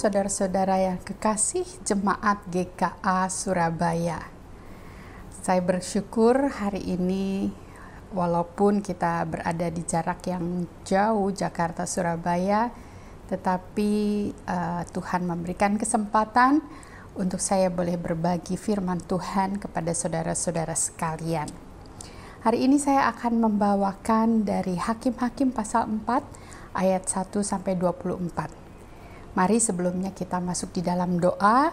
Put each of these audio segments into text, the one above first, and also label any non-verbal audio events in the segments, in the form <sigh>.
saudara-saudara yang kekasih jemaat GKA Surabaya. Saya bersyukur hari ini walaupun kita berada di jarak yang jauh Jakarta Surabaya, tetapi uh, Tuhan memberikan kesempatan untuk saya boleh berbagi firman Tuhan kepada saudara-saudara sekalian. Hari ini saya akan membawakan dari Hakim-hakim pasal 4 ayat 1 sampai 24. Mari sebelumnya kita masuk di dalam doa.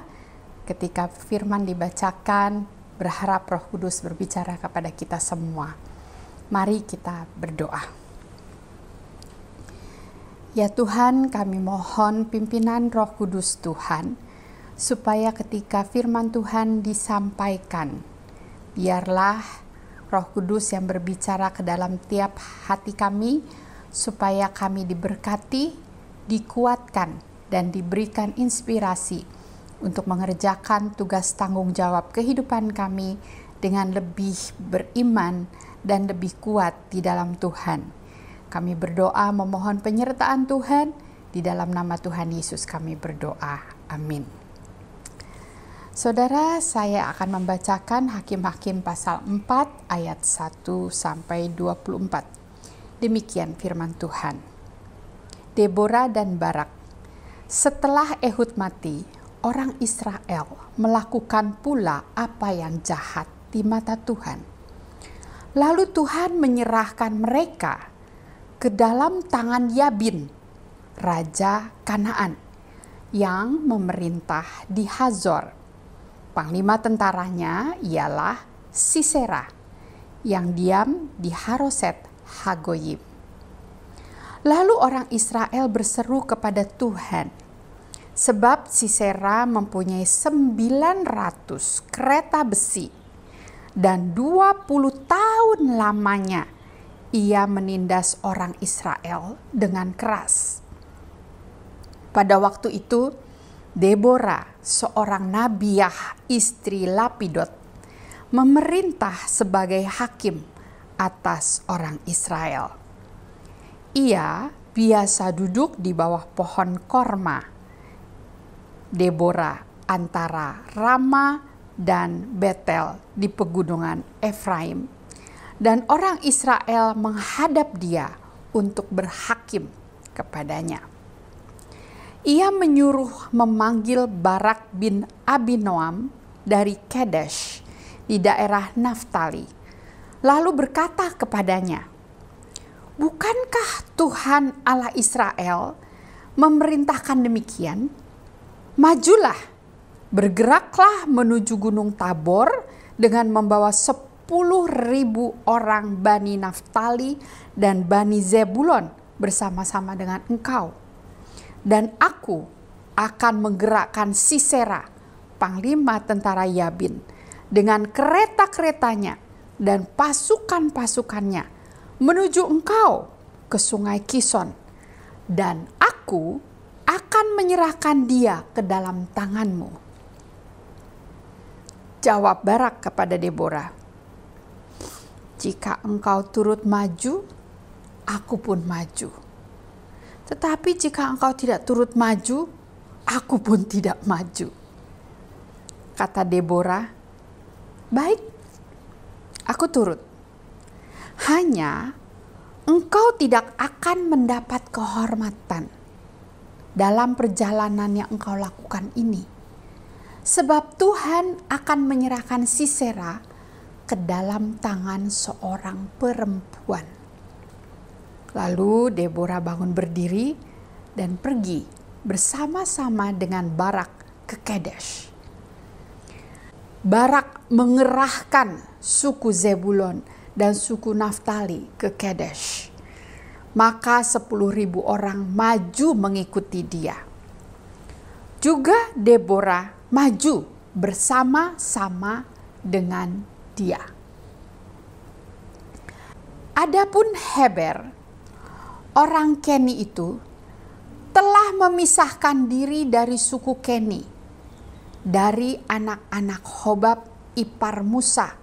Ketika firman dibacakan, berharap Roh Kudus berbicara kepada kita semua. Mari kita berdoa. Ya Tuhan, kami mohon pimpinan Roh Kudus Tuhan, supaya ketika firman Tuhan disampaikan, biarlah Roh Kudus yang berbicara ke dalam tiap hati kami, supaya kami diberkati, dikuatkan, dan diberikan inspirasi untuk mengerjakan tugas tanggung jawab kehidupan kami dengan lebih beriman dan lebih kuat di dalam Tuhan. Kami berdoa memohon penyertaan Tuhan di dalam nama Tuhan Yesus kami berdoa. Amin. Saudara, saya akan membacakan Hakim-hakim pasal 4 ayat 1 sampai 24. Demikian firman Tuhan. Deborah dan Barak setelah Ehud mati, orang Israel melakukan pula apa yang jahat di mata Tuhan. Lalu Tuhan menyerahkan mereka ke dalam tangan Yabin, raja Kanaan, yang memerintah di Hazor. Panglima tentaranya ialah Sisera, yang diam di Haroset Hagoyim. Lalu orang Israel berseru kepada Tuhan, sebab Sisera mempunyai 900 kereta besi dan 20 tahun lamanya ia menindas orang Israel dengan keras. Pada waktu itu, Deborah, seorang nabiah istri Lapidot, memerintah sebagai hakim atas orang Israel. Ia biasa duduk di bawah pohon korma. Deborah antara Rama dan Betel di pegunungan Efraim. Dan orang Israel menghadap dia untuk berhakim kepadanya. Ia menyuruh memanggil Barak bin Abinoam dari Kadesh di daerah Naftali. Lalu berkata kepadanya, Bukankah Tuhan Allah Israel memerintahkan demikian? Majulah, bergeraklah menuju Gunung Tabor dengan membawa sepuluh ribu orang Bani Naftali dan Bani Zebulon bersama-sama dengan engkau. Dan aku akan menggerakkan Sisera, panglima tentara Yabin, dengan kereta-keretanya dan pasukan-pasukannya menuju engkau ke sungai Kison, dan aku akan menyerahkan dia ke dalam tanganmu. Jawab Barak kepada Deborah, "Jika engkau turut maju, aku pun maju. Tetapi jika engkau tidak turut maju, aku pun tidak maju." Kata Deborah, "Baik, aku turut." Hanya engkau tidak akan mendapat kehormatan dalam perjalanan yang engkau lakukan ini. Sebab Tuhan akan menyerahkan Sisera ke dalam tangan seorang perempuan. Lalu Deborah bangun berdiri dan pergi bersama-sama dengan Barak ke Kadesh. Barak mengerahkan suku Zebulon dan suku Naftali ke Kadesh. Maka sepuluh ribu orang maju mengikuti dia. Juga Deborah maju bersama-sama dengan dia. Adapun Heber, orang Keni itu telah memisahkan diri dari suku Keni, dari anak-anak Hobab ipar Musa,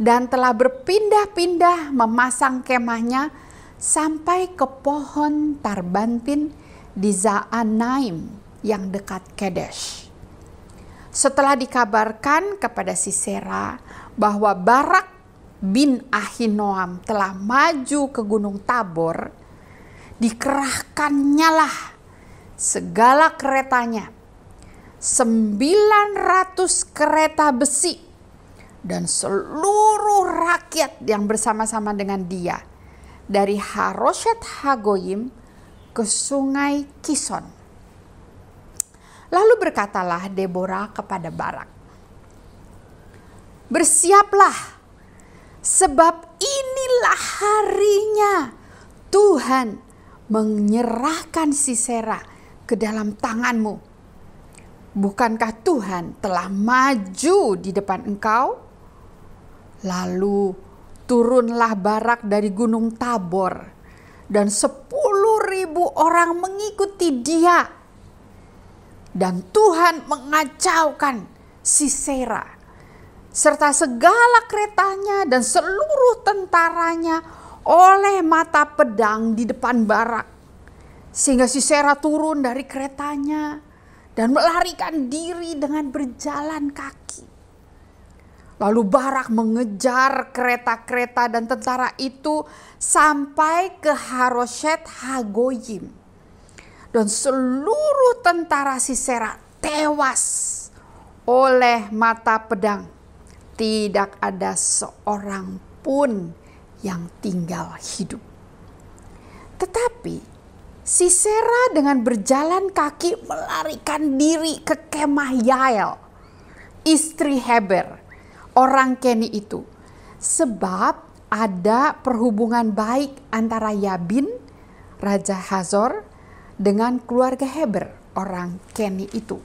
dan telah berpindah-pindah memasang kemahnya sampai ke pohon Tarbantin di Zaanaim yang dekat Kadesh. Setelah dikabarkan kepada Sisera bahwa Barak bin Ahinoam telah maju ke Gunung Tabor, dikerahkannya lah segala keretanya, 900 kereta besi, dan seluruh rakyat yang bersama-sama dengan dia dari Haroshet Hagoyim ke sungai Kison. Lalu berkatalah Deborah kepada Barak, Bersiaplah, sebab inilah harinya Tuhan menyerahkan Sisera ke dalam tanganmu. Bukankah Tuhan telah maju di depan engkau? Lalu turunlah Barak dari gunung Tabor dan sepuluh ribu orang mengikuti dia. Dan Tuhan mengacaukan Sisera serta segala keretanya dan seluruh tentaranya oleh mata pedang di depan Barak. Sehingga Sisera turun dari keretanya dan melarikan diri dengan berjalan kaki. Lalu Barak mengejar kereta-kereta dan tentara itu sampai ke Haroshet Hagoyim dan seluruh tentara Sisera tewas oleh mata pedang. Tidak ada seorang pun yang tinggal hidup. Tetapi Sisera dengan berjalan kaki melarikan diri ke kemah Yael, istri Heber, orang Keni itu. Sebab ada perhubungan baik antara Yabin, Raja Hazor, dengan keluarga Heber, orang Keni itu.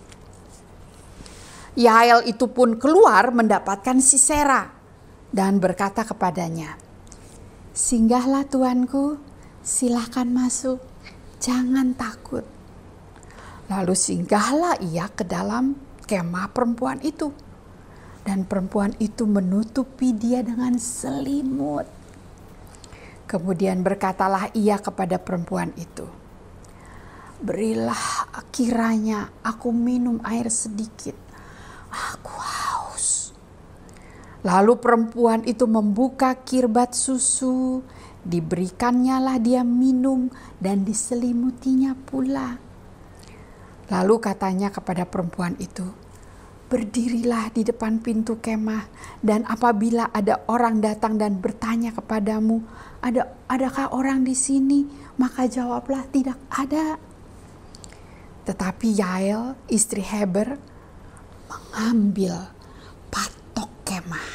Yael itu pun keluar mendapatkan Sisera dan berkata kepadanya, Singgahlah tuanku, silahkan masuk, jangan takut. Lalu singgahlah ia ke dalam kemah perempuan itu. Dan perempuan itu menutupi dia dengan selimut. Kemudian berkatalah ia kepada perempuan itu, Berilah kiranya aku minum air sedikit. Aku haus. Lalu perempuan itu membuka kirbat susu, diberikannya lah dia minum dan diselimutinya pula. Lalu katanya kepada perempuan itu, berdirilah di depan pintu kemah dan apabila ada orang datang dan bertanya kepadamu, ada adakah orang di sini? Maka jawablah tidak ada. Tetapi Yael, istri Heber, mengambil patok kemah.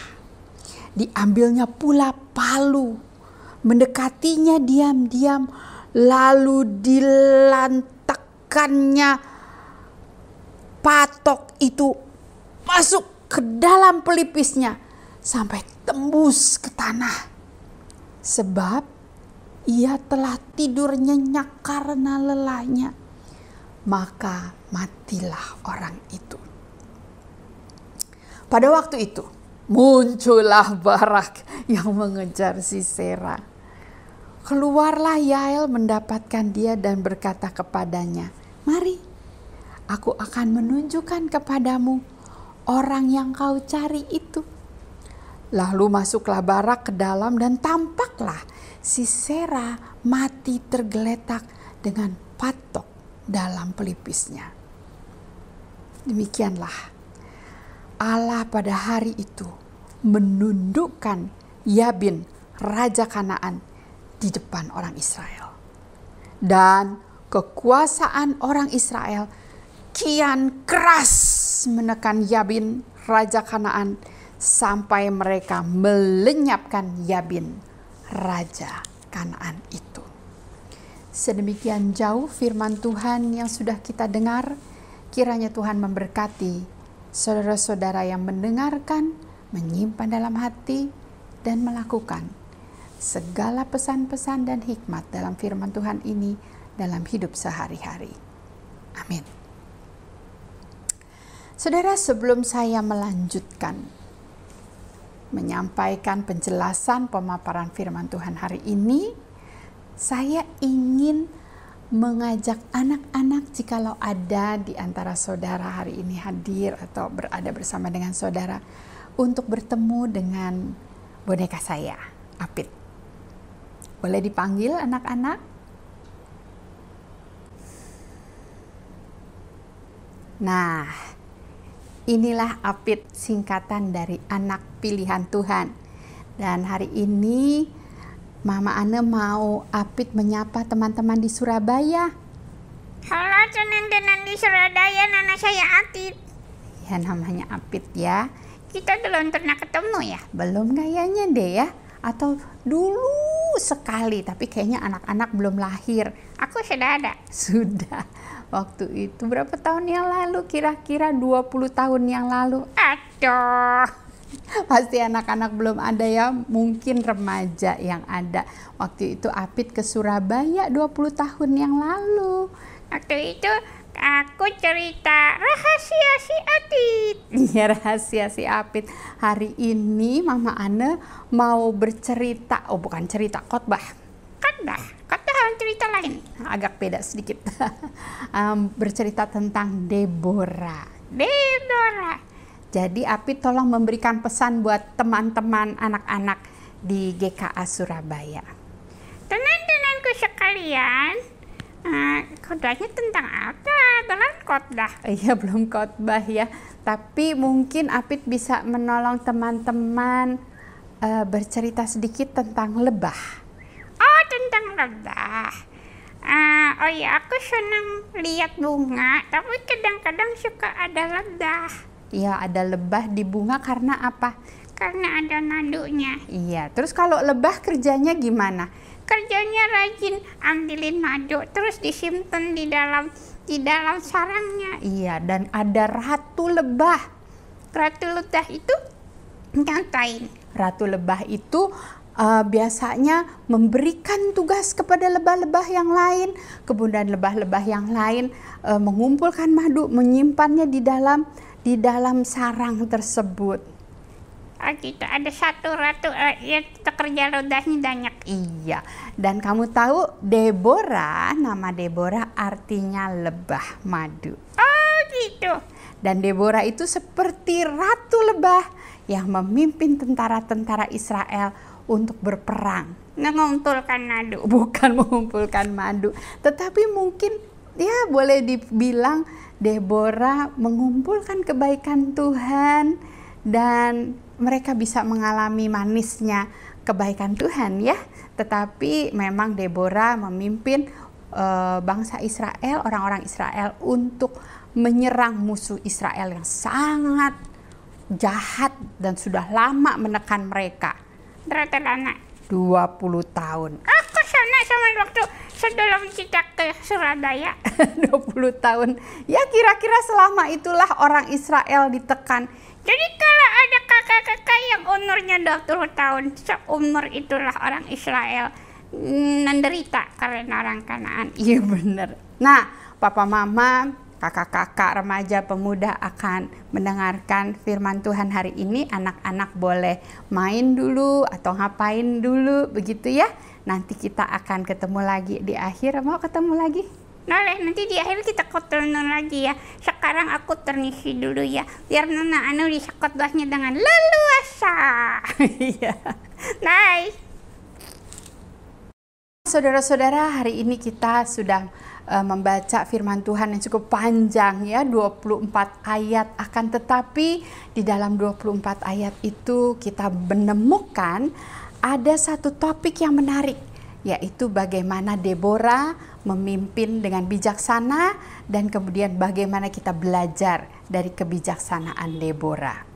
Diambilnya pula palu, mendekatinya diam-diam, lalu dilantakkannya patok itu masuk ke dalam pelipisnya sampai tembus ke tanah. Sebab ia telah tidur nyenyak karena lelahnya maka matilah orang itu. Pada waktu itu, muncullah Barak yang mengejar Sisera. Keluarlah Yael mendapatkan dia dan berkata kepadanya, Mari, aku akan menunjukkan kepadamu orang yang kau cari itu. Lalu masuklah Barak ke dalam dan tampaklah Sisera mati tergeletak dengan patok dalam pelipisnya. Demikianlah Allah pada hari itu menundukkan Yabin, Raja Kanaan, di depan orang Israel. Dan kekuasaan orang Israel kian keras menekan Yabin, Raja Kanaan, sampai mereka melenyapkan Yabin, Raja Kanaan itu. Sedemikian jauh firman Tuhan yang sudah kita dengar, kiranya Tuhan memberkati saudara-saudara yang mendengarkan, menyimpan dalam hati, dan melakukan segala pesan-pesan dan hikmat dalam firman Tuhan ini dalam hidup sehari-hari. Amin. Saudara, sebelum saya melanjutkan menyampaikan penjelasan pemaparan firman Tuhan hari ini, saya ingin mengajak anak-anak jikalau ada di antara saudara hari ini hadir atau berada bersama dengan saudara untuk bertemu dengan boneka saya, Apit. Boleh dipanggil anak-anak? Nah, inilah Apit singkatan dari anak pilihan Tuhan. Dan hari ini Mama Ane mau Apit menyapa teman-teman di Surabaya. Halo teman-teman di Surabaya, nama saya Apit. Ya namanya Apit ya. Kita belum pernah ketemu ya? Belum kayaknya deh ya. Atau dulu sekali, tapi kayaknya anak-anak belum lahir. Aku sudah ada. Sudah. Waktu itu berapa tahun yang lalu? Kira-kira 20 tahun yang lalu. Aduh. <laughs> Pasti anak-anak belum ada ya, mungkin remaja yang ada. Waktu itu Apit ke Surabaya 20 tahun yang lalu. Waktu itu aku cerita rahasia si Apit. <laughs> Iya rahasia si Apit. Hari ini Mama Ana mau bercerita, oh bukan cerita khotbah. Khotbah, khotbah cerita lain. Agak beda sedikit. <laughs> um, bercerita tentang Deborah. Deborah. Jadi Api tolong memberikan pesan buat teman-teman anak-anak di GKA Surabaya. Teman-temanku sekalian, uh, khotbahnya tentang apa? Belum khotbah. <laughs> Iya belum khotbah ya. Tapi mungkin Apit bisa menolong teman-teman uh, bercerita sedikit tentang lebah. Oh tentang lebah. Uh, oh ya aku senang lihat bunga, tapi kadang-kadang suka ada lebah. Iya, ada lebah di bunga karena apa? Karena ada madunya. Iya, terus kalau lebah kerjanya gimana? Kerjanya rajin ambilin madu terus disimpan di dalam di dalam sarangnya. Iya, dan ada ratu lebah. Ratu lebah itu ngapain? Ratu lebah itu uh, biasanya memberikan tugas kepada lebah-lebah yang lain, kemudian lebah-lebah yang lain uh, mengumpulkan madu, menyimpannya di dalam di dalam sarang tersebut. Oh gitu, ada satu ratu uh, ya kerja rodanya banyak. Iya, dan kamu tahu Deborah, nama Deborah artinya lebah madu. Oh gitu. Dan Deborah itu seperti ratu lebah yang memimpin tentara-tentara Israel untuk berperang. Mengumpulkan madu. <laughs> Bukan mengumpulkan madu, tetapi mungkin ya boleh dibilang Deborah mengumpulkan kebaikan Tuhan dan mereka bisa mengalami manisnya kebaikan Tuhan ya. Tetapi memang Deborah memimpin uh, bangsa Israel, orang-orang Israel untuk menyerang musuh Israel yang sangat jahat dan sudah lama menekan mereka. Berapa lama? 20 tahun. Aku sana sama waktu sebelum kita ke Surabaya. <laughs> 20 tahun. Ya kira-kira selama itulah orang Israel ditekan. Jadi kalau ada kakak-kakak yang umurnya 20 tahun, seumur itulah orang Israel menderita karena orang Kanaan. Iya benar. Nah, papa mama kakak-kakak, remaja, pemuda akan mendengarkan firman Tuhan hari ini. Anak-anak boleh main dulu atau ngapain dulu, begitu ya. Nanti kita akan ketemu lagi di akhir. Mau ketemu lagi? Boleh, nanti di akhir kita ketemu lagi ya. Sekarang aku ternisi dulu ya. Biar Nona Anu bisa khotbahnya dengan leluasa. <laughs> Iya. Bye. Saudara-saudara, hari ini kita sudah uh, membaca firman Tuhan yang cukup panjang ya 24 ayat akan tetapi di dalam 24 ayat itu kita menemukan ada satu topik yang menarik yaitu bagaimana Deborah memimpin dengan bijaksana dan kemudian bagaimana kita belajar dari kebijaksanaan Deborah.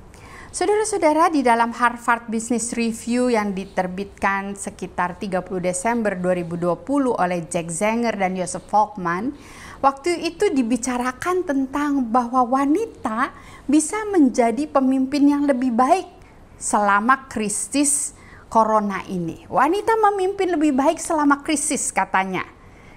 Saudara-saudara, di dalam Harvard Business Review yang diterbitkan sekitar 30 Desember 2020 oleh Jack Zenger dan Joseph Folkman, waktu itu dibicarakan tentang bahwa wanita bisa menjadi pemimpin yang lebih baik selama krisis corona ini. Wanita memimpin lebih baik selama krisis katanya.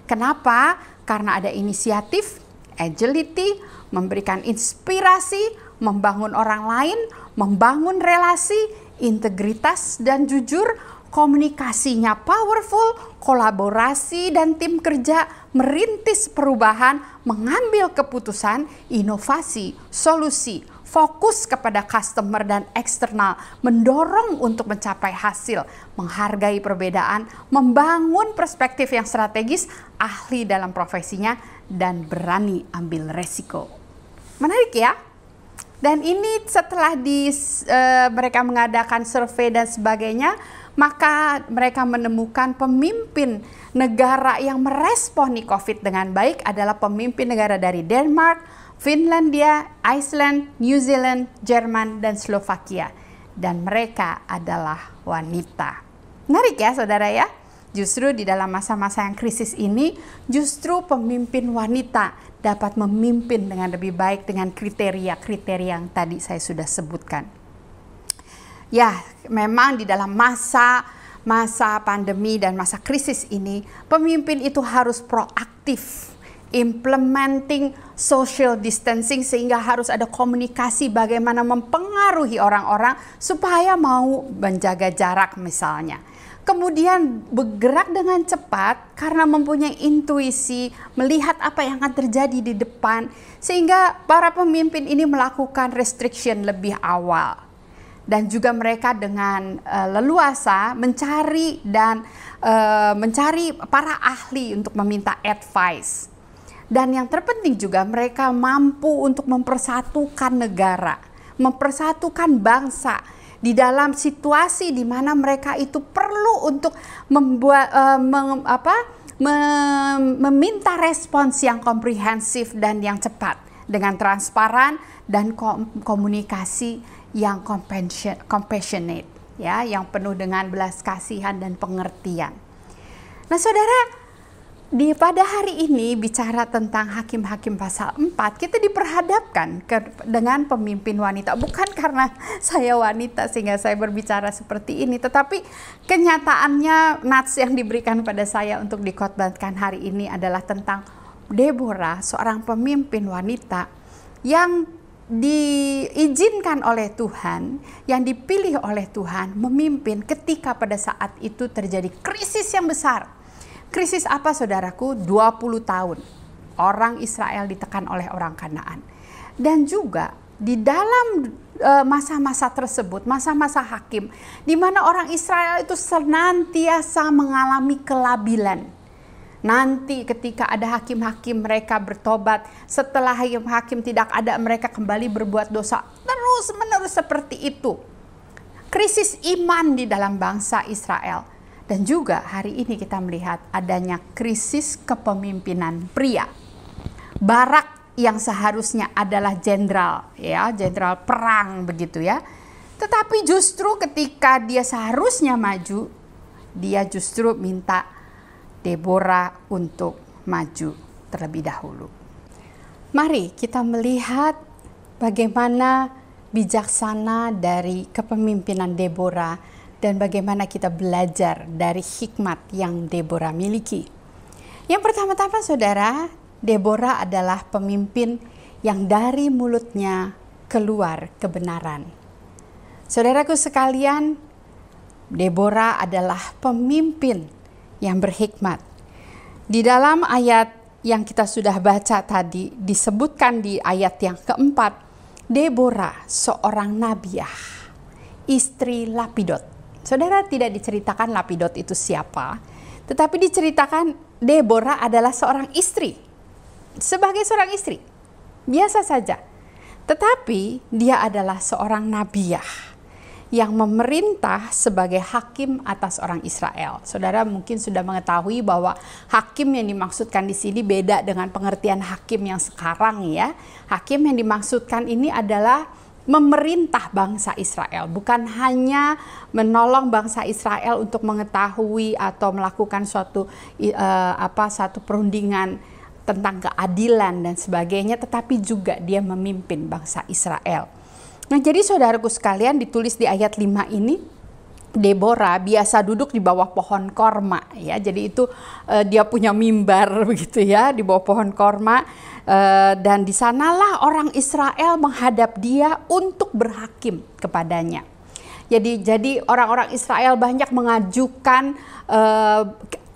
Kenapa? Karena ada inisiatif, agility, memberikan inspirasi, membangun orang lain, membangun relasi, integritas dan jujur, komunikasinya powerful, kolaborasi dan tim kerja merintis perubahan, mengambil keputusan, inovasi, solusi, fokus kepada customer dan eksternal, mendorong untuk mencapai hasil, menghargai perbedaan, membangun perspektif yang strategis, ahli dalam profesinya, dan berani ambil resiko. Menarik ya? Dan ini setelah di uh, mereka mengadakan survei dan sebagainya, maka mereka menemukan pemimpin negara yang meresponi COVID dengan baik adalah pemimpin negara dari Denmark, Finlandia, Iceland, New Zealand, Jerman, dan Slovakia. Dan mereka adalah wanita. Menarik ya saudara ya? Justru di dalam masa-masa yang krisis ini, justru pemimpin wanita dapat memimpin dengan lebih baik dengan kriteria-kriteria yang tadi saya sudah sebutkan. Ya, memang di dalam masa masa pandemi dan masa krisis ini, pemimpin itu harus proaktif implementing social distancing sehingga harus ada komunikasi bagaimana mempengaruhi orang-orang supaya mau menjaga jarak misalnya kemudian bergerak dengan cepat karena mempunyai intuisi, melihat apa yang akan terjadi di depan, sehingga para pemimpin ini melakukan restriction lebih awal. Dan juga mereka dengan uh, leluasa mencari dan uh, mencari para ahli untuk meminta advice. Dan yang terpenting juga mereka mampu untuk mempersatukan negara, mempersatukan bangsa, di dalam situasi di mana mereka itu perlu untuk membuat uh, meng, apa mem, meminta respons yang komprehensif dan yang cepat dengan transparan dan kom, komunikasi yang compassionate ya yang penuh dengan belas kasihan dan pengertian. Nah, Saudara, di pada hari ini bicara tentang hakim-hakim pasal 4 kita diperhadapkan ke, dengan pemimpin wanita. Bukan karena <laughs> saya wanita sehingga saya berbicara seperti ini tetapi kenyataannya nats yang diberikan pada saya untuk dikotbatkan hari ini adalah tentang Deborah seorang pemimpin wanita yang diizinkan oleh Tuhan, yang dipilih oleh Tuhan memimpin ketika pada saat itu terjadi krisis yang besar Krisis apa saudaraku? 20 tahun orang Israel ditekan oleh orang Kanaan. Dan juga di dalam e, masa-masa tersebut, masa-masa hakim, di mana orang Israel itu senantiasa mengalami kelabilan. Nanti ketika ada hakim-hakim mereka bertobat, setelah hakim-hakim tidak ada mereka kembali berbuat dosa. Terus menerus seperti itu. Krisis iman di dalam bangsa Israel dan juga hari ini kita melihat adanya krisis kepemimpinan pria. Barak yang seharusnya adalah jenderal, ya, jenderal perang begitu ya. Tetapi justru ketika dia seharusnya maju, dia justru minta Deborah untuk maju terlebih dahulu. Mari kita melihat bagaimana bijaksana dari kepemimpinan Deborah dan bagaimana kita belajar dari hikmat yang Deborah miliki. Yang pertama-tama saudara, Deborah adalah pemimpin yang dari mulutnya keluar kebenaran. Saudaraku sekalian, Deborah adalah pemimpin yang berhikmat. Di dalam ayat yang kita sudah baca tadi disebutkan di ayat yang keempat, Deborah seorang nabiah, istri Lapidot Saudara tidak diceritakan Lapidot itu siapa, tetapi diceritakan Deborah adalah seorang istri. Sebagai seorang istri, biasa saja. Tetapi dia adalah seorang nabiah yang memerintah sebagai hakim atas orang Israel. Saudara mungkin sudah mengetahui bahwa hakim yang dimaksudkan di sini beda dengan pengertian hakim yang sekarang ya. Hakim yang dimaksudkan ini adalah memerintah bangsa Israel, bukan hanya menolong bangsa Israel untuk mengetahui atau melakukan suatu uh, apa satu perundingan tentang keadilan dan sebagainya, tetapi juga dia memimpin bangsa Israel. Nah, jadi saudaraku sekalian ditulis di ayat 5 ini Deborah biasa duduk di bawah pohon korma ya. Jadi itu uh, dia punya mimbar <laughs> begitu ya di bawah pohon korma uh, dan di sanalah orang Israel menghadap dia untuk berhakim kepadanya. Jadi jadi orang-orang Israel banyak mengajukan uh,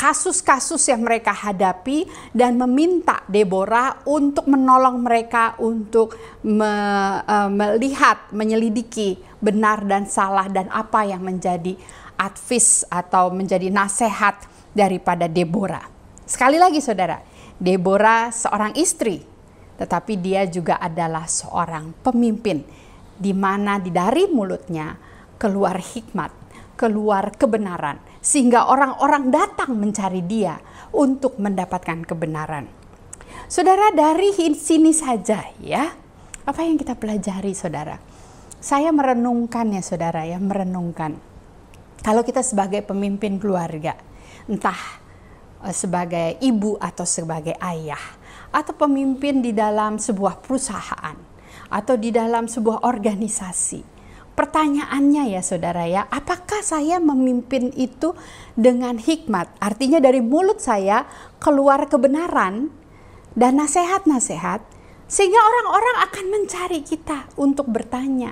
kasus-kasus yang mereka hadapi dan meminta Deborah untuk menolong mereka untuk me, uh, melihat, menyelidiki benar dan salah dan apa yang menjadi advis atau menjadi nasihat daripada Deborah. Sekali lagi saudara, Deborah seorang istri, tetapi dia juga adalah seorang pemimpin di mana dari mulutnya keluar hikmat, keluar kebenaran, sehingga orang-orang datang mencari dia untuk mendapatkan kebenaran. Saudara, dari sini saja ya, apa yang kita pelajari saudara? Saya merenungkan ya saudara ya, merenungkan. Kalau kita sebagai pemimpin keluarga, entah eh, sebagai ibu atau sebagai ayah, atau pemimpin di dalam sebuah perusahaan, atau di dalam sebuah organisasi, Pertanyaannya ya saudara ya, apakah saya memimpin itu dengan hikmat? Artinya dari mulut saya keluar kebenaran dan nasihat-nasihat sehingga orang-orang akan mencari kita untuk bertanya.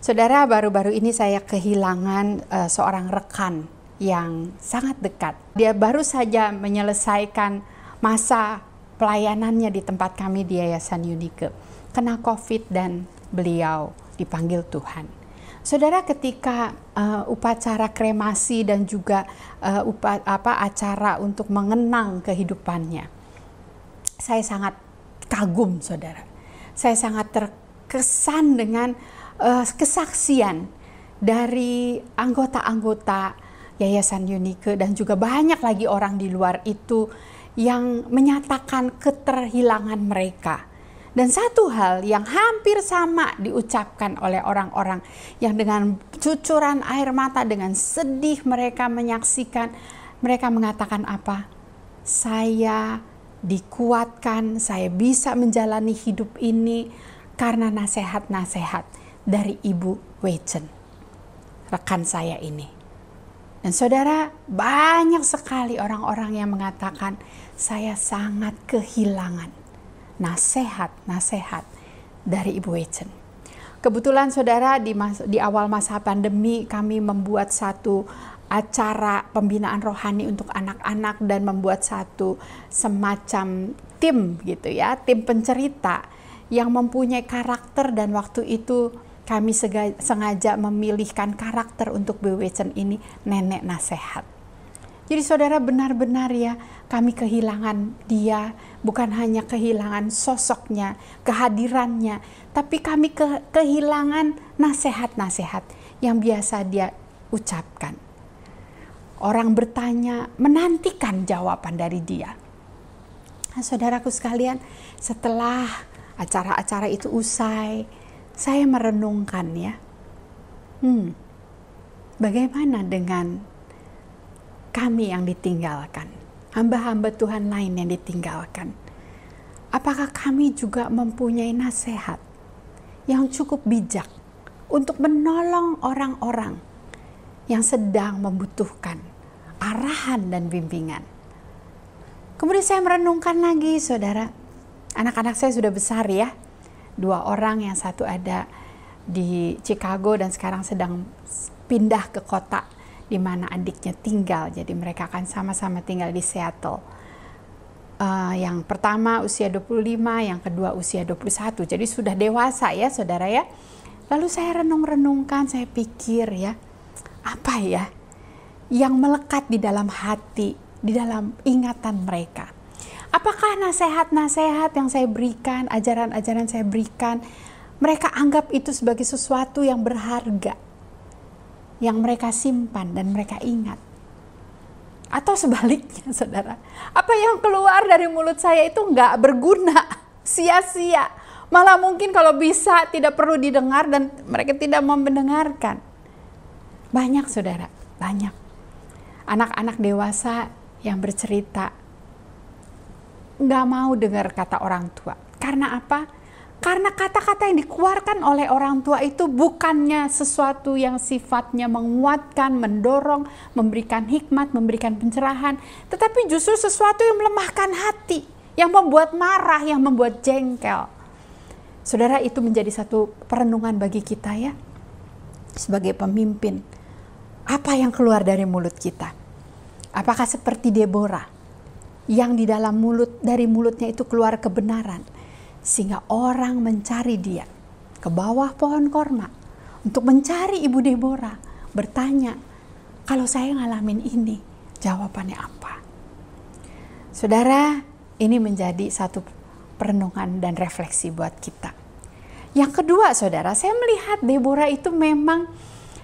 Saudara, baru-baru ini saya kehilangan uh, seorang rekan yang sangat dekat. Dia baru saja menyelesaikan masa pelayanannya di tempat kami di Yayasan Unike. Kena COVID dan beliau dipanggil Tuhan. Saudara ketika uh, upacara kremasi dan juga uh, upa, apa acara untuk mengenang kehidupannya. Saya sangat kagum Saudara. Saya sangat terkesan dengan uh, kesaksian dari anggota-anggota Yayasan Unike dan juga banyak lagi orang di luar itu yang menyatakan keterhilangan mereka dan satu hal yang hampir sama diucapkan oleh orang-orang yang dengan cucuran air mata, dengan sedih mereka menyaksikan, mereka mengatakan apa? Saya dikuatkan, saya bisa menjalani hidup ini karena nasihat-nasihat dari Ibu Wechen, rekan saya ini. Dan saudara, banyak sekali orang-orang yang mengatakan, saya sangat kehilangan nasihat-nasihat dari Ibu Wechen. Kebetulan saudara di, mas, di awal masa pandemi kami membuat satu acara pembinaan rohani untuk anak-anak dan membuat satu semacam tim gitu ya, tim pencerita yang mempunyai karakter dan waktu itu kami sengaja memilihkan karakter untuk Wechen ini nenek nasihat. Jadi saudara benar-benar ya kami kehilangan dia, bukan hanya kehilangan sosoknya, kehadirannya, tapi kami ke kehilangan nasihat-nasihat yang biasa dia ucapkan. Orang bertanya, menantikan jawaban dari dia. Nah, saudaraku sekalian, setelah acara-acara itu usai, saya merenungkan ya, hmm, bagaimana dengan kami yang ditinggalkan, hamba-hamba Tuhan lain yang ditinggalkan. Apakah kami juga mempunyai nasihat yang cukup bijak untuk menolong orang-orang yang sedang membutuhkan arahan dan bimbingan? Kemudian saya merenungkan lagi, saudara. Anak-anak saya sudah besar ya. Dua orang, yang satu ada di Chicago dan sekarang sedang pindah ke kota di mana adiknya tinggal. Jadi mereka akan sama-sama tinggal di Seattle. Uh, yang pertama usia 25, yang kedua usia 21. Jadi sudah dewasa ya saudara ya. Lalu saya renung-renungkan, saya pikir ya, apa ya yang melekat di dalam hati, di dalam ingatan mereka. Apakah nasihat-nasihat yang saya berikan, ajaran-ajaran saya berikan, mereka anggap itu sebagai sesuatu yang berharga, yang mereka simpan dan mereka ingat. Atau sebaliknya, <laughs> saudara, apa yang keluar dari mulut saya itu nggak berguna, <laughs> sia-sia. Malah mungkin kalau bisa tidak perlu didengar dan mereka tidak mau mendengarkan. Banyak saudara, banyak. Anak-anak dewasa yang bercerita nggak mau dengar kata orang tua. Karena apa? Karena kata-kata yang dikeluarkan oleh orang tua itu bukannya sesuatu yang sifatnya menguatkan, mendorong, memberikan hikmat, memberikan pencerahan, tetapi justru sesuatu yang melemahkan hati, yang membuat marah, yang membuat jengkel. Saudara, itu menjadi satu perenungan bagi kita ya. sebagai pemimpin, apa yang keluar dari mulut kita? Apakah seperti Deborah yang di dalam mulut dari mulutnya itu keluar kebenaran sehingga orang mencari dia ke bawah pohon korma untuk mencari ibu Deborah bertanya kalau saya ngalamin ini jawabannya apa? Saudara, ini menjadi satu perenungan dan refleksi buat kita. Yang kedua, saudara, saya melihat Deborah itu memang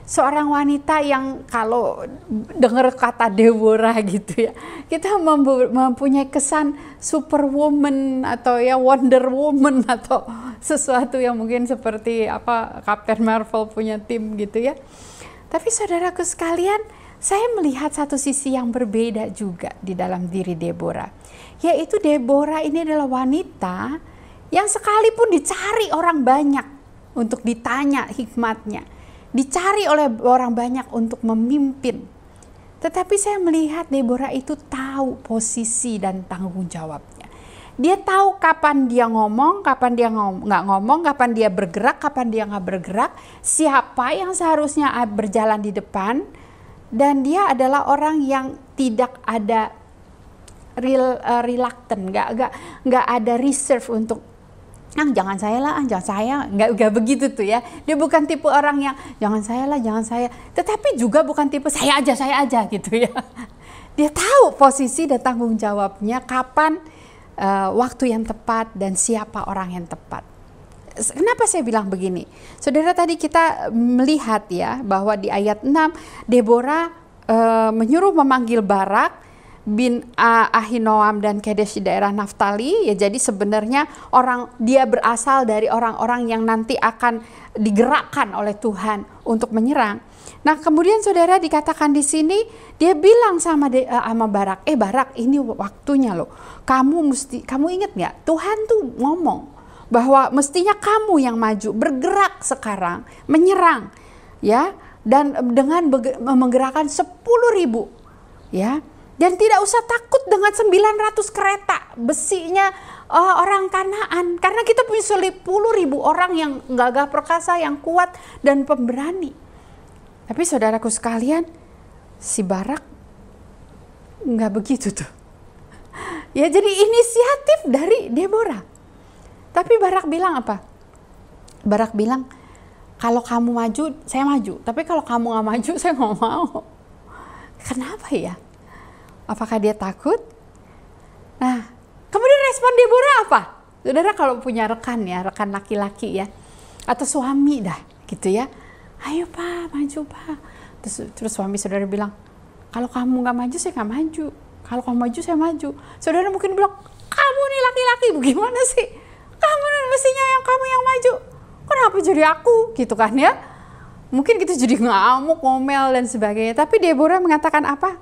seorang wanita yang kalau dengar kata Deborah gitu ya, kita mempunyai kesan superwoman atau ya Wonder Woman <laughs> atau sesuatu yang mungkin seperti apa Captain Marvel punya tim gitu ya. Tapi saudaraku sekalian, saya melihat satu sisi yang berbeda juga di dalam diri Deborah. Yaitu Deborah ini adalah wanita yang sekalipun dicari orang banyak untuk ditanya hikmatnya dicari oleh orang banyak untuk memimpin. Tetapi saya melihat Deborah itu tahu posisi dan tanggung jawabnya. Dia tahu kapan dia ngomong, kapan dia nggak ngomong, kapan dia bergerak, kapan dia nggak bergerak, siapa yang seharusnya berjalan di depan, dan dia adalah orang yang tidak ada real uh, reluctant, nggak nggak nggak ada reserve untuk ah jangan saya lah, ah jangan saya, nggak nggak begitu tuh ya. Dia bukan tipe orang yang jangan saya lah, jangan saya. Tetapi juga bukan tipe saya aja, saya aja <laughs> gitu ya. Dia tahu posisi dan tanggung jawabnya kapan uh, waktu yang tepat dan siapa orang yang tepat. Kenapa saya bilang begini? Saudara tadi kita melihat ya bahwa di ayat 6 Deborah uh, menyuruh memanggil Barak bin Ahinoam dan Kedesh di daerah Naftali ya jadi sebenarnya orang dia berasal dari orang-orang yang nanti akan digerakkan oleh Tuhan untuk menyerang. Nah, kemudian saudara dikatakan di sini dia bilang sama de, uh, sama Barak, "Eh Barak, ini waktunya loh. Kamu mesti kamu ingat nggak? Tuhan tuh ngomong bahwa mestinya kamu yang maju, bergerak sekarang, menyerang." Ya, dan dengan menggerakkan 10 ribu ya dan tidak usah takut dengan 900 kereta besinya uh, orang Kanaan. Karena kita punya 10 ribu orang yang gagah perkasa, yang kuat dan pemberani. Tapi saudaraku sekalian, si Barak nggak begitu tuh. <laughs> Ya jadi inisiatif dari Deborah. Tapi Barak bilang apa? Barak bilang, kalau kamu maju, saya maju. Tapi kalau kamu nggak maju, <laughs> saya nggak mau. Kenapa ya? Apakah dia takut? Nah, kemudian respon Deborah apa? Saudara kalau punya rekan ya, rekan laki-laki ya, atau suami dah gitu ya. Ayo pak, maju pak. Terus, terus suami saudara bilang, kalau kamu nggak maju saya nggak maju. Kalau kamu maju saya maju. Saudara mungkin bilang, kamu nih laki-laki bagaimana sih? Kamu mestinya yang kamu yang maju. Kenapa jadi aku gitu kan ya? Mungkin kita jadi ngamuk, ngomel dan sebagainya. Tapi Deborah mengatakan apa?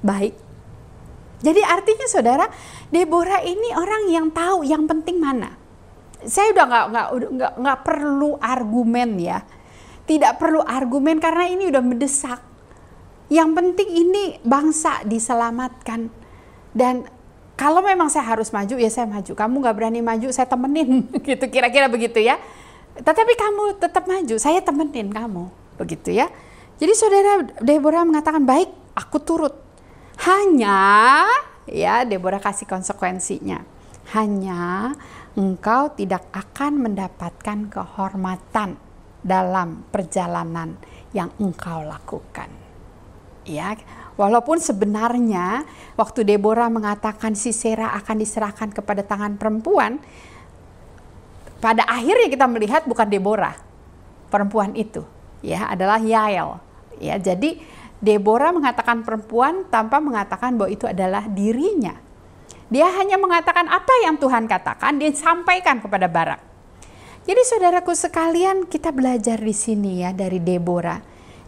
Baik, jadi artinya saudara, Deborah ini orang yang tahu yang penting mana. Saya udah nggak nggak nggak nggak perlu argumen ya, tidak perlu argumen karena ini udah mendesak. Yang penting ini bangsa diselamatkan dan kalau memang saya harus maju ya saya maju. Kamu nggak berani maju saya temenin <laughs> gitu kira-kira begitu ya. Tetapi kamu tetap maju, saya temenin kamu begitu ya. Jadi saudara Deborah mengatakan baik, aku turut hanya ya Deborah kasih konsekuensinya. Hanya engkau tidak akan mendapatkan kehormatan dalam perjalanan yang engkau lakukan. Ya, walaupun sebenarnya waktu Deborah mengatakan si Sisera akan diserahkan kepada tangan perempuan, pada akhirnya kita melihat bukan Deborah, perempuan itu, ya adalah Yael. Ya, jadi Deborah mengatakan perempuan tanpa mengatakan bahwa itu adalah dirinya. Dia hanya mengatakan apa yang Tuhan katakan, dia sampaikan kepada Barak. Jadi saudaraku sekalian, kita belajar di sini ya dari Deborah.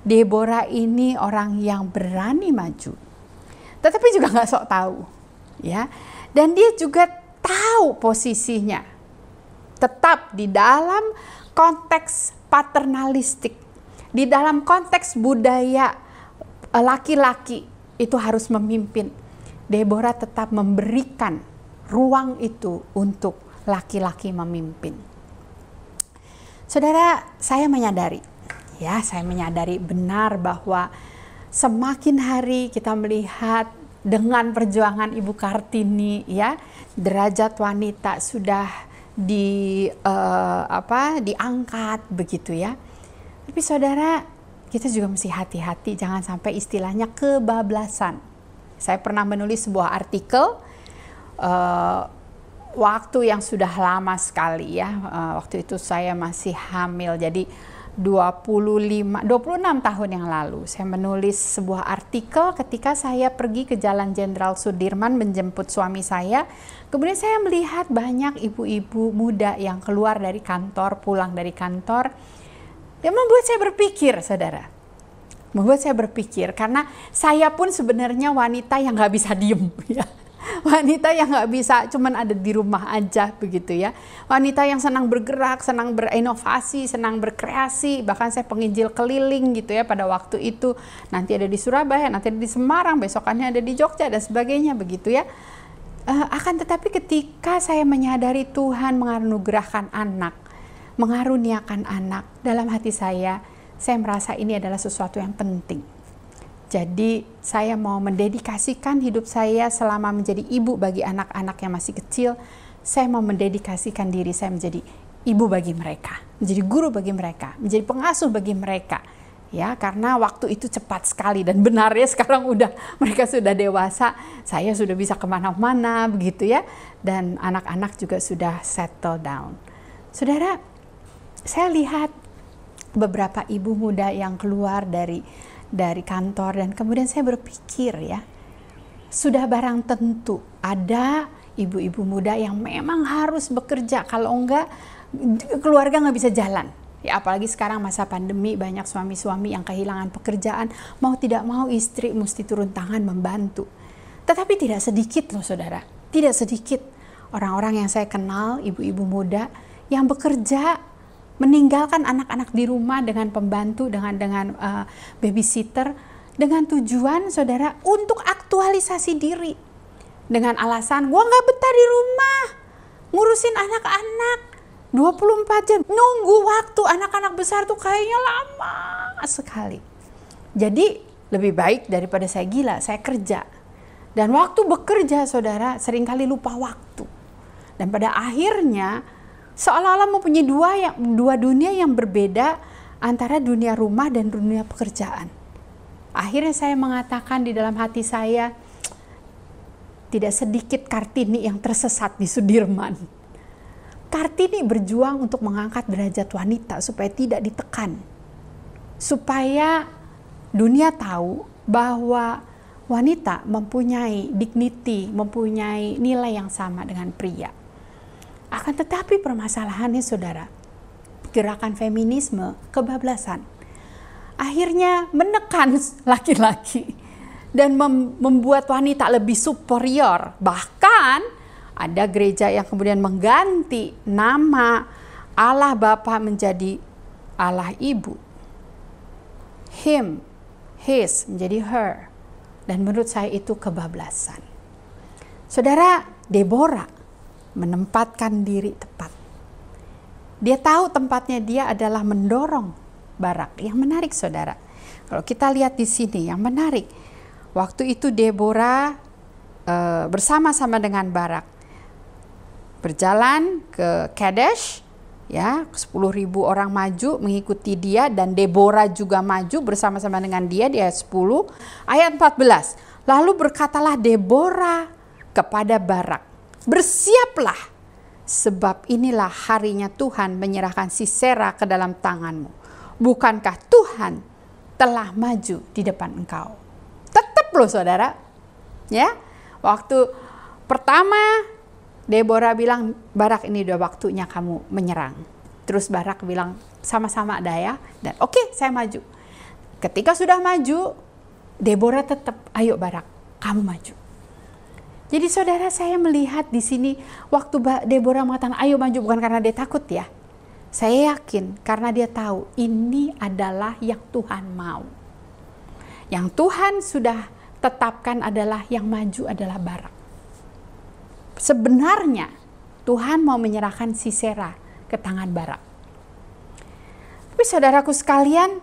Deborah ini orang yang berani maju. Tetapi juga nggak sok tahu. ya. Dan dia juga tahu posisinya. Tetap di dalam konteks paternalistik. Di dalam konteks budaya laki-laki itu harus memimpin. Deborah tetap memberikan ruang itu untuk laki-laki memimpin. Saudara, saya menyadari Ya, saya menyadari benar bahwa semakin hari kita melihat dengan perjuangan Ibu Kartini ya, derajat wanita sudah di uh, apa diangkat begitu ya. Tapi saudara, kita juga mesti hati-hati jangan sampai istilahnya kebablasan. Saya pernah menulis sebuah artikel uh, waktu yang sudah lama sekali ya. Uh, waktu itu saya masih hamil. Jadi 25 26 tahun yang lalu saya menulis sebuah artikel ketika saya pergi ke Jalan Jenderal Sudirman menjemput suami saya. Kemudian saya melihat banyak ibu-ibu muda yang keluar dari kantor, pulang dari kantor. Dia membuat saya berpikir, Saudara. Membuat saya berpikir karena saya pun sebenarnya wanita yang nggak bisa diem <laughs> ya. Wanita yang nggak bisa cuman ada di rumah aja begitu ya. Wanita yang senang bergerak senang berinovasi senang berkreasi bahkan saya penginjil keliling gitu ya pada waktu itu. Nanti ada di Surabaya nanti ada di Semarang besokannya ada di Jogja dan sebagainya begitu ya. Uh, akan tetapi ketika saya menyadari Tuhan menganugerahkan anak mengaruniakan anak dalam hati saya saya merasa ini adalah sesuatu yang penting jadi saya mau mendedikasikan hidup saya selama menjadi ibu bagi anak-anak yang masih kecil. Saya mau mendedikasikan diri saya menjadi ibu bagi mereka, menjadi guru bagi mereka, menjadi pengasuh bagi mereka. Ya, karena waktu itu cepat sekali dan benar ya sekarang udah <laughs> mereka sudah dewasa, saya sudah bisa ke mana-mana begitu ya, dan anak-anak juga sudah settle down. Saudara, saya lihat beberapa ibu muda yang keluar dari dari kantor dan kemudian saya berpikir ya sudah barang tentu ada ibu-ibu muda yang memang harus bekerja. Kalau enggak keluarga nggak bisa jalan. Ya apalagi sekarang masa pandemi banyak suami-suami yang kehilangan pekerjaan. Mau tidak mau istri mesti turun tangan membantu. Tetapi tidak sedikit loh saudara. Tidak sedikit. Orang-orang yang saya kenal ibu-ibu muda yang bekerja meninggalkan anak-anak di rumah dengan pembantu dengan dengan uh, babysitter dengan tujuan saudara untuk aktualisasi diri. Dengan alasan gua nggak betah di rumah ngurusin anak-anak 24 jam. Nunggu waktu anak-anak besar tuh kayaknya lama sekali. Jadi lebih baik daripada saya gila saya kerja. Dan waktu bekerja saudara sering kali lupa waktu. Dan pada akhirnya seolah-olah mempunyai dua yang dua dunia yang berbeda antara dunia rumah dan dunia pekerjaan. Akhirnya saya mengatakan di dalam hati saya tidak sedikit Kartini yang tersesat di Sudirman. Kartini berjuang untuk mengangkat derajat wanita supaya tidak ditekan. Supaya dunia tahu bahwa wanita mempunyai dignity, mempunyai nilai yang sama dengan pria akan tetapi permasalahannya saudara, gerakan feminisme kebablasan. Akhirnya menekan <laughs> laki-laki dan mem membuat wanita lebih superior. Bahkan ada gereja yang kemudian mengganti nama Allah Bapa menjadi Allah Ibu. Him, his menjadi her. Dan menurut saya itu kebablasan. Saudara, Deborah menempatkan diri tepat. Dia tahu tempatnya dia adalah mendorong Barak. Yang menarik saudara, kalau kita lihat di sini yang menarik, waktu itu Deborah uh, bersama-sama dengan Barak berjalan ke Kadesh, ya 10.000 orang maju mengikuti dia dan Deborah juga maju bersama-sama dengan dia dia 10 ayat 14 lalu berkatalah Deborah kepada Barak Bersiaplah, sebab inilah harinya Tuhan menyerahkan Sisera ke dalam tanganmu. Bukankah Tuhan telah maju di depan engkau? Tetap loh saudara. Ya, waktu pertama Deborah bilang, Barak ini udah waktunya kamu menyerang. Terus Barak bilang, sama-sama ada ya. Dan oke, okay, saya maju. Ketika sudah maju, Deborah tetap, ayo Barak, kamu maju. Jadi saudara saya melihat di sini waktu Deborah mengatakan ayo maju bukan karena dia takut ya. Saya yakin karena dia tahu ini adalah yang Tuhan mau. Yang Tuhan sudah tetapkan adalah yang maju adalah Barak. Sebenarnya Tuhan mau menyerahkan Sisera ke tangan Barak. Tapi saudaraku sekalian,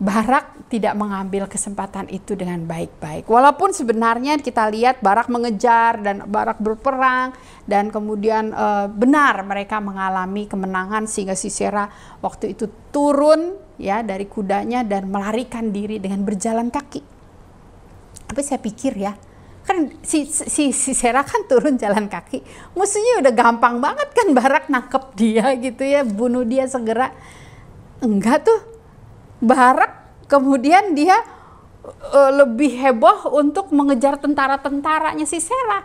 Barak tidak mengambil kesempatan itu dengan baik-baik. Walaupun sebenarnya kita lihat Barak mengejar dan Barak berperang dan kemudian e, benar mereka mengalami kemenangan sehingga Sisera waktu itu turun ya dari kudanya dan melarikan diri dengan berjalan kaki. Tapi saya pikir ya, kan si, si, si Sisera kan turun jalan kaki, musuhnya udah gampang banget kan Barak nangkep dia gitu ya, bunuh dia segera. Enggak tuh, Barak kemudian dia uh, lebih heboh untuk mengejar tentara-tentaranya si Sera.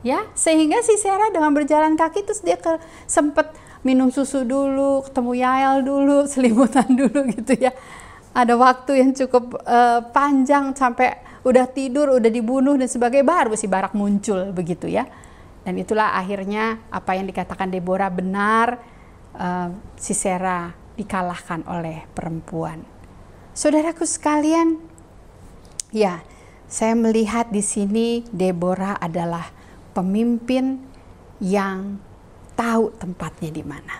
Ya, sehingga si Sera dengan berjalan kaki terus dia ke sempat minum susu dulu, ketemu Yael dulu, <laughs> selimutan dulu gitu ya. Ada waktu yang cukup uh, panjang sampai udah tidur, udah dibunuh dan sebagai baru si Barak muncul begitu ya. Dan itulah akhirnya apa yang dikatakan Deborah benar, uh, si Sera dikalahkan oleh perempuan. Saudaraku sekalian, ya, saya melihat di sini Deborah adalah pemimpin yang tahu tempatnya di mana.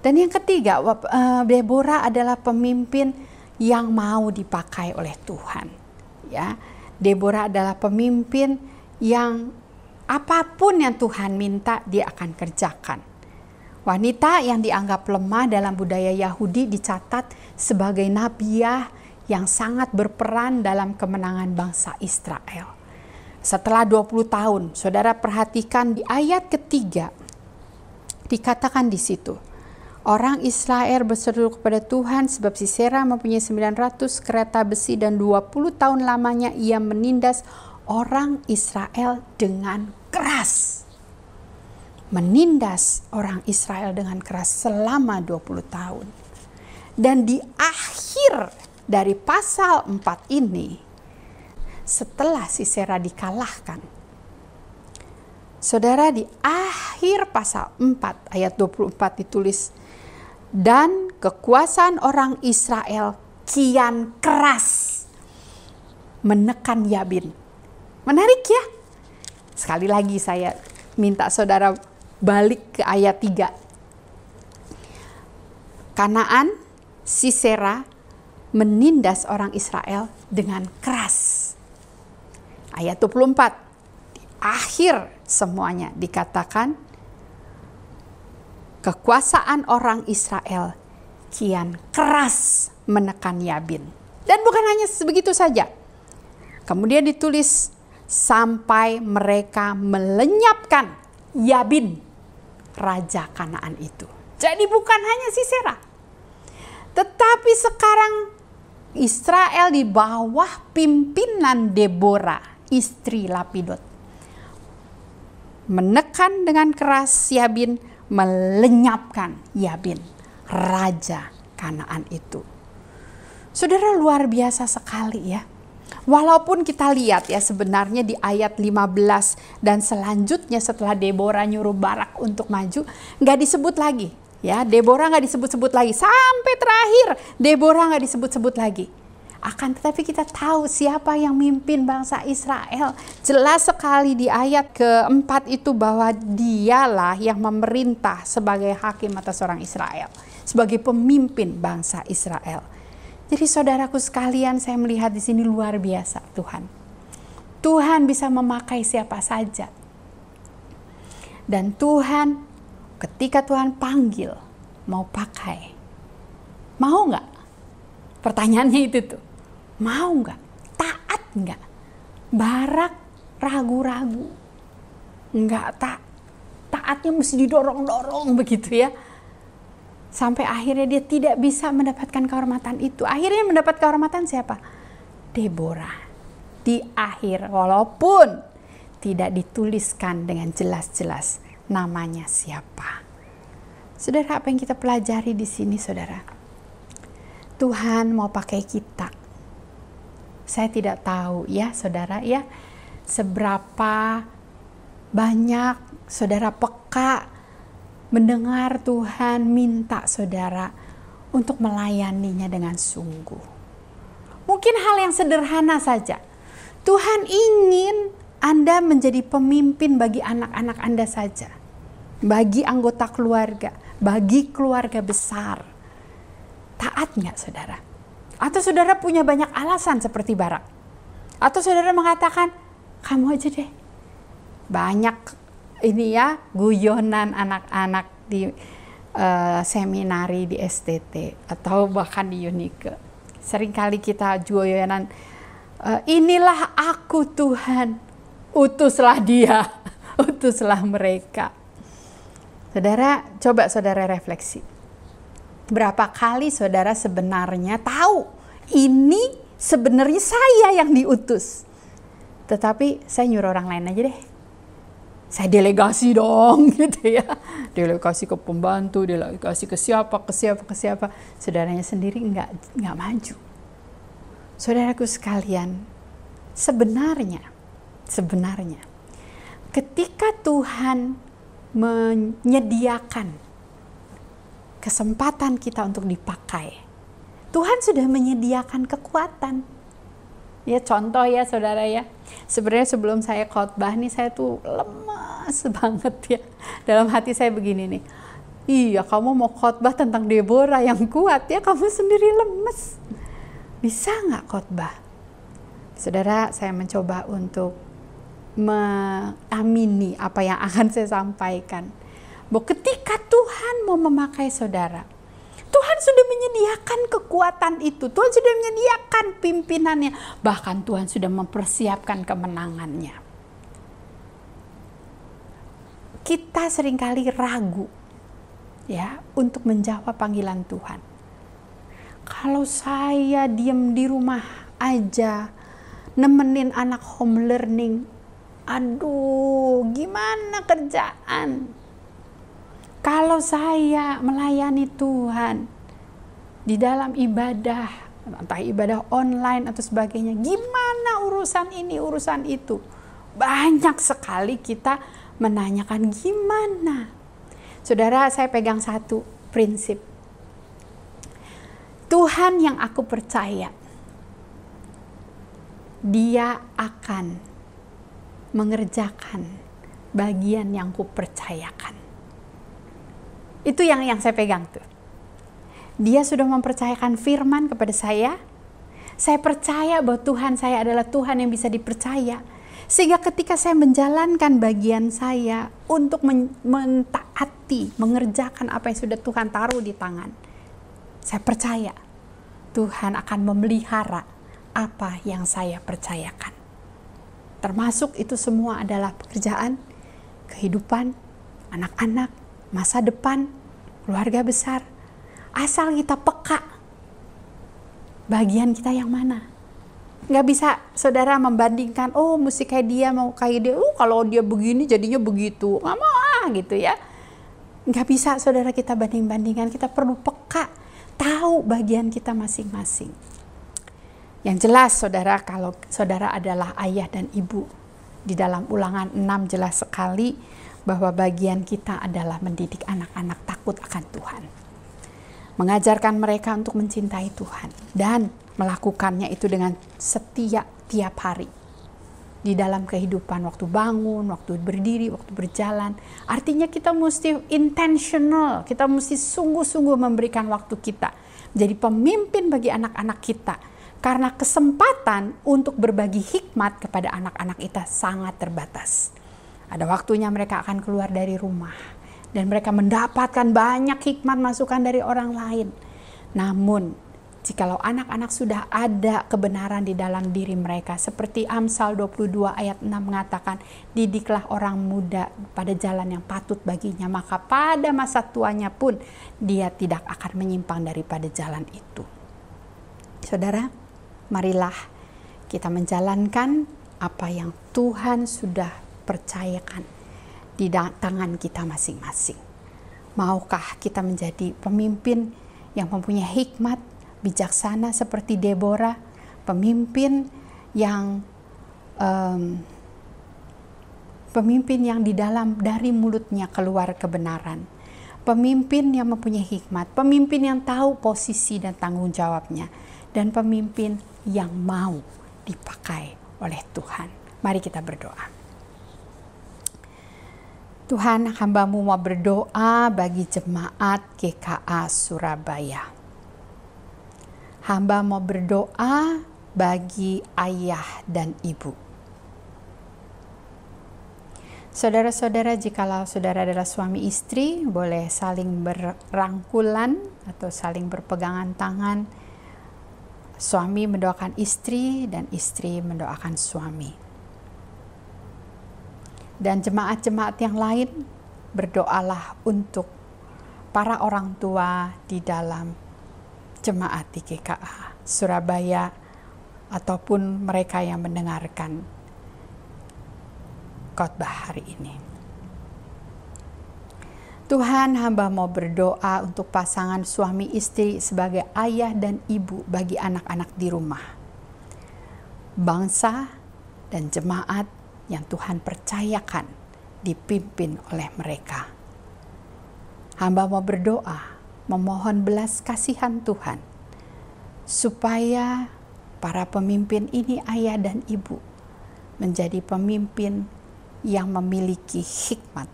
Dan yang ketiga, eh, Deborah adalah pemimpin yang mau dipakai oleh Tuhan. Ya, Deborah adalah pemimpin yang apa pun yang Tuhan minta dia akan kerjakan. Wanita yang dianggap lemah dalam budaya Yahudi dicatat sebagai nabiah yang sangat berperan dalam kemenangan bangsa Israel. Setelah 20 tahun, saudara perhatikan di ayat ketiga, dikatakan di situ, Orang Israel berseru kepada Tuhan sebab Sisera mempunyai 900 kereta besi dan 20 tahun lamanya ia menindas orang Israel dengan keras menindas orang Israel dengan keras selama 20 tahun. Dan di akhir dari pasal 4 ini, setelah Sisera dikalahkan, saudara di akhir pasal 4 ayat 24 ditulis, dan kekuasaan orang Israel kian keras menekan Yabin. Menarik ya? Sekali lagi saya minta saudara balik ke ayat 3. Kanaan, Sisera menindas orang Israel dengan keras. Ayat 24. Di akhir semuanya dikatakan kekuasaan orang Israel kian keras menekan Yabin. Dan bukan hanya sebegitu saja. Kemudian ditulis sampai mereka melenyapkan Yabin raja Kanaan itu. Jadi bukan hanya Sisera. Tetapi sekarang Israel di bawah pimpinan Deborah, istri Lapidot. Menekan dengan keras Yabin, melenyapkan Yabin, raja Kanaan itu. Saudara luar biasa sekali ya Walaupun kita lihat ya sebenarnya di ayat 15 dan selanjutnya setelah Deborah nyuruh Barak untuk maju, nggak disebut lagi. Ya, Deborah nggak disebut-sebut lagi. Sampai terakhir, Deborah nggak disebut-sebut lagi. Akan tetapi kita tahu siapa yang mimpin bangsa Israel. Jelas sekali di ayat keempat itu bahwa dialah yang memerintah sebagai hakim atas orang Israel. Sebagai pemimpin bangsa Israel. Jadi saudaraku sekalian, saya melihat di sini luar biasa Tuhan. Tuhan bisa memakai siapa saja. Dan Tuhan ketika Tuhan panggil mau pakai. Mau nggak? Pertanyaannya itu tuh. Mau nggak? Taat nggak? Barak ragu-ragu. Nggak tak. Taatnya mesti didorong-dorong begitu ya sampai akhirnya dia tidak bisa mendapatkan kehormatan itu. Akhirnya mendapat kehormatan siapa? Deborah. Di akhir walaupun tidak dituliskan dengan jelas-jelas namanya siapa. Saudara, apa yang kita pelajari di sini, saudara? Tuhan mau pakai kita. Saya tidak tahu ya, saudara ya, seberapa banyak saudara peka mendengar Tuhan minta saudara untuk melayaninya dengan sungguh. Mungkin hal yang sederhana saja. Tuhan ingin Anda menjadi pemimpin bagi anak-anak Anda saja. Bagi anggota keluarga, bagi keluarga besar. Taat nggak saudara? Atau saudara punya banyak alasan seperti Barak? Atau saudara mengatakan, kamu aja deh. Banyak ini ya guyonan anak-anak di uh, seminari di STT atau bahkan di Unike. Seringkali kita guyonan, uh, inilah aku Tuhan, utuslah dia, <laughs> utuslah mereka. Saudara, coba saudara refleksi. Berapa kali saudara sebenarnya tahu ini sebenarnya saya yang diutus. Tetapi saya nyuruh orang lain aja deh. Saya delegasi dong <laughs> gitu ya. Delegasi ke pembantu, delegasi ke siapa, ke siapa, ke siapa. Saudaranya sendiri nggak nggak maju. Saudaraku sekalian, sebenarnya, sebenarnya ketika Tuhan menyediakan kesempatan kita untuk dipakai. Tuhan sudah menyediakan kekuatan. Ya contoh ya saudara ya. Sebenarnya sebelum saya khotbah nih saya tuh lemas <laughs> banget ya. Dalam hati saya begini nih. Iya kamu mau khotbah tentang Deborah yang kuat ya kamu sendiri lemes. Bisa nggak khotbah? Saudara saya mencoba untuk mengamini apa yang akan saya sampaikan. Bahwa ketika Tuhan mau memakai saudara, Tuhan sudah menyediakan kekuatan itu. Tuhan sudah menyediakan pimpinannya. Bahkan Tuhan sudah mempersiapkan kemenangannya. Kita sering kali ragu ya untuk menjawab panggilan Tuhan. Kalau saya diam di rumah aja, nemenin anak home learning, aduh gimana kerjaan kalau saya melayani Tuhan di dalam ibadah entah ibadah online atau sebagainya gimana urusan ini urusan itu? Banyak sekali kita menanyakan gimana? Saudara saya pegang satu prinsip. Tuhan yang aku percaya dia akan mengerjakan bagian yang kupercayakan. Itu yang yang saya pegang tuh. Dia sudah mempercayakan firman kepada saya. Saya percaya bahwa Tuhan saya adalah Tuhan yang bisa dipercaya. Sehingga ketika saya menjalankan bagian saya untuk mentaati, mengerjakan apa yang sudah Tuhan taruh di tangan. Saya percaya Tuhan akan memelihara apa yang saya percayakan. Termasuk itu semua adalah pekerjaan, kehidupan, anak-anak, masa depan, keluarga besar. Asal kita peka, bagian kita yang mana. Nggak bisa saudara membandingkan, oh mesti kayak dia, mau kayak dia, oh kalau dia begini jadinya begitu. Nggak mau ah gitu ya. Nggak bisa saudara kita banding-bandingkan, kita perlu peka, tahu bagian kita masing-masing. Yang jelas saudara kalau saudara adalah ayah dan ibu di dalam ulangan 6 jelas sekali bahwa bagian kita adalah mendidik anak-anak takut akan Tuhan. Mengajarkan mereka untuk mencintai Tuhan dan melakukannya itu dengan setia tiap hari di dalam kehidupan waktu bangun, waktu berdiri, waktu berjalan. Artinya kita mesti intentional, kita mesti sungguh-sungguh memberikan waktu kita jadi pemimpin bagi anak-anak kita karena kesempatan untuk berbagi hikmat kepada anak-anak kita sangat terbatas. Ada waktunya mereka akan keluar dari rumah dan mereka mendapatkan banyak hikmat masukan dari orang lain. Namun, jikalau anak-anak sudah ada kebenaran di dalam diri mereka seperti Amsal 22 ayat 6 mengatakan didiklah orang muda pada jalan yang patut baginya maka pada masa tuanya pun dia tidak akan menyimpang daripada jalan itu. Saudara, marilah kita menjalankan apa yang Tuhan sudah percayakan di tangan kita masing-masing. Maukah kita menjadi pemimpin yang mempunyai hikmat, bijaksana seperti Deborah, pemimpin yang um, pemimpin yang di dalam dari mulutnya keluar kebenaran, pemimpin yang mempunyai hikmat, pemimpin yang tahu posisi dan tanggung jawabnya, dan pemimpin yang mau dipakai oleh Tuhan. Mari kita berdoa. Tuhan hambamu mau berdoa bagi jemaat GKA Surabaya. hamba mau berdoa bagi ayah dan ibu. Saudara-saudara, jikalau saudara adalah suami istri, boleh saling berangkulan atau saling berpegangan tangan. Suami mendoakan istri dan istri mendoakan suami. Dan jemaat-jemaat yang lain berdoalah untuk para orang tua di dalam jemaat di GKA Surabaya ataupun mereka yang mendengarkan khotbah hari ini. Tuhan hamba mau berdoa untuk pasangan suami istri sebagai ayah dan ibu bagi anak-anak di rumah. Bangsa dan jemaat yang Tuhan percayakan dipimpin oleh mereka. Hamba mau berdoa, memohon belas kasihan Tuhan, supaya para pemimpin ini ayah dan ibu menjadi pemimpin yang memiliki hikmat.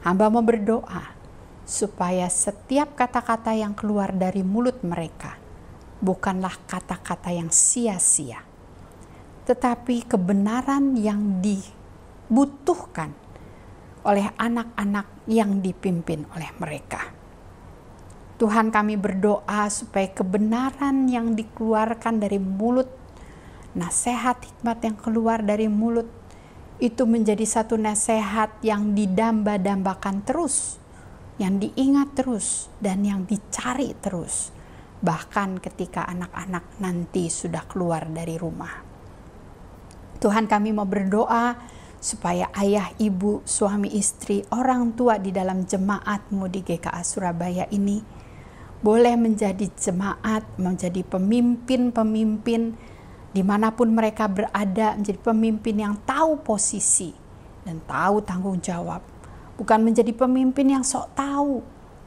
Hamba mau berdoa supaya setiap kata-kata yang keluar dari mulut mereka bukanlah kata-kata yang sia-sia, tetapi kebenaran yang dibutuhkan oleh anak-anak yang dipimpin oleh mereka. Tuhan kami berdoa supaya kebenaran yang dikeluarkan dari mulut, nasihat hikmat yang keluar dari mulut itu menjadi satu nasihat yang didamba-dambakan terus, yang diingat terus, dan yang dicari terus, bahkan ketika anak-anak nanti sudah keluar dari rumah. Tuhan kami mau berdoa supaya ayah, ibu, suami, istri, orang tua di dalam jemaatmu di GKA Surabaya ini boleh menjadi jemaat, menjadi pemimpin-pemimpin di mana pun mereka berada menjadi pemimpin yang tahu posisi dan tahu tanggung jawab. Bukan menjadi pemimpin yang sok tahu,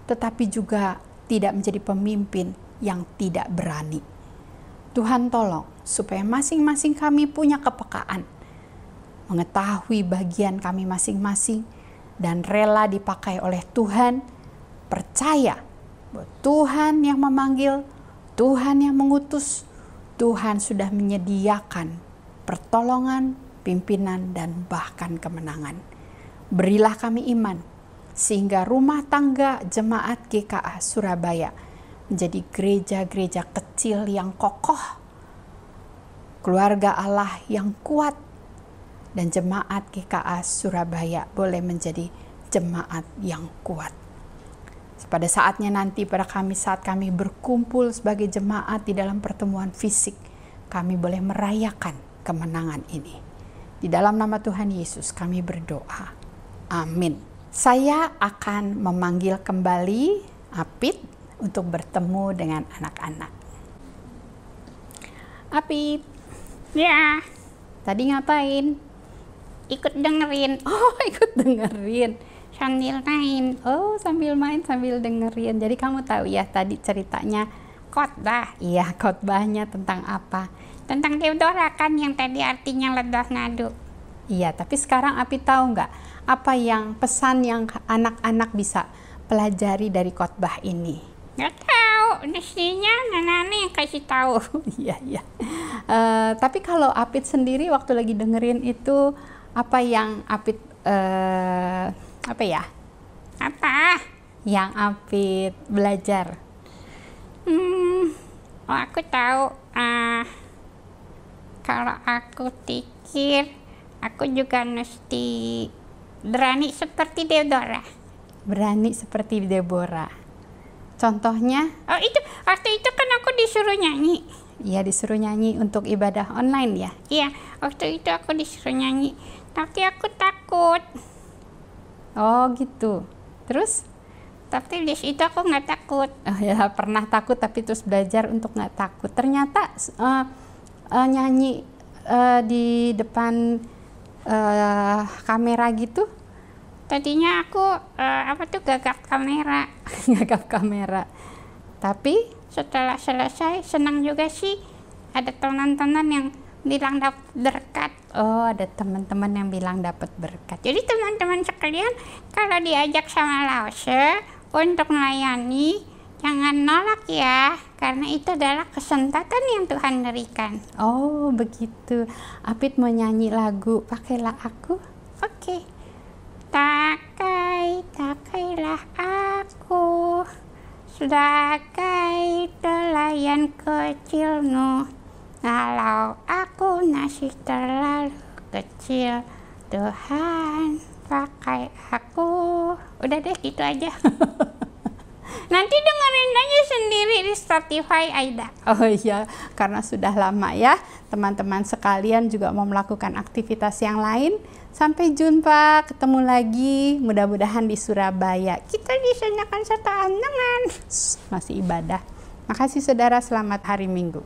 tetapi juga tidak menjadi pemimpin yang tidak berani. Tuhan tolong supaya masing-masing kami punya kepekaan, mengetahui bagian kami masing-masing, dan rela dipakai oleh Tuhan, percaya bahwa Tuhan yang memanggil, Tuhan yang mengutus, Tuhan sudah menyediakan pertolongan, pimpinan, dan bahkan kemenangan. Berilah kami iman, sehingga rumah tangga jemaat GKA Surabaya menjadi gereja-gereja kecil yang kokoh, keluarga Allah yang kuat, dan jemaat GKA Surabaya boleh menjadi jemaat yang kuat. Pada saatnya nanti pada kami saat kami berkumpul sebagai jemaat di dalam pertemuan fisik, kami boleh merayakan kemenangan ini. Di dalam nama Tuhan Yesus kami berdoa. Amin. Saya akan memanggil kembali Apit untuk bertemu dengan anak-anak. Apit. Ya, Tadi ngapain? ikut dengerin Oh, <laughs> ikut dengerin. sambil main Oh, sambil main sambil dengerin. Jadi kamu tahu ya tadi ceritanya khotbah Iya, khotbahnya tentang apa? tentang Deodora kan yang tadi artinya ledah nadu. Iya, tapi sekarang Api tahu nggak apa yang pesan yang anak-anak bisa pelajari dari khotbah ini? Gak tahu, mestinya Nana yang kasih tahu. <laughs> Iya, iya. Eh, tapi kalau Apit sendiri waktu lagi dengerin itu apa yang Apit eh, apa ya? Apa? Yang Apit belajar? Hmm, oh aku tahu. Ah, kalau aku pikir, aku juga mesti berani seperti Deodora. Berani seperti Deborah. Contohnya, Oh itu, waktu itu kan aku disuruh nyanyi. ya disuruh nyanyi untuk ibadah online ya. Iya, waktu itu aku disuruh nyanyi. Tapi aku takut. Oh gitu. Terus? Tapi di situ aku nggak takut. Oh ya pernah takut tapi terus belajar untuk nggak takut. Ternyata eh, eh, nyanyi eh, di depan eh, kamera gitu, Tadinya aku eh, apa tuh gagap kamera. <laughs> ngagap kamera. Tapi Setelah selesai senang juga sih. Ada teman-teman yang bilang dapat berkat. oh ada teman-teman yang bilang dapat berkat. Jadi teman-teman sekalian kalau diajak sama Lause untuk melayani, Jangan nolak ya, karena itu adalah kesempatan yang Tuhan berikan. Oh, begitu. Apit mau nyanyi lagu Pakailah Aku. Oke. Takai, takailah aku sebagai nelayan kecilmu. Kalau aku masih terlalu kecil, Tuhan pakai aku. Udah deh gitu aja. <laughs> Nanti dengerin aja sendiri di Spotify Aida. Oh iya, karena sudah lama ya. Teman-teman sekalian juga mau melakukan aktivitas yang lain. Sampai jumpa, ketemu lagi. Mudah-mudahan di Surabaya. Kita disenyakan satu dengan masih ibadah. Makasih saudara, selamat hari Minggu.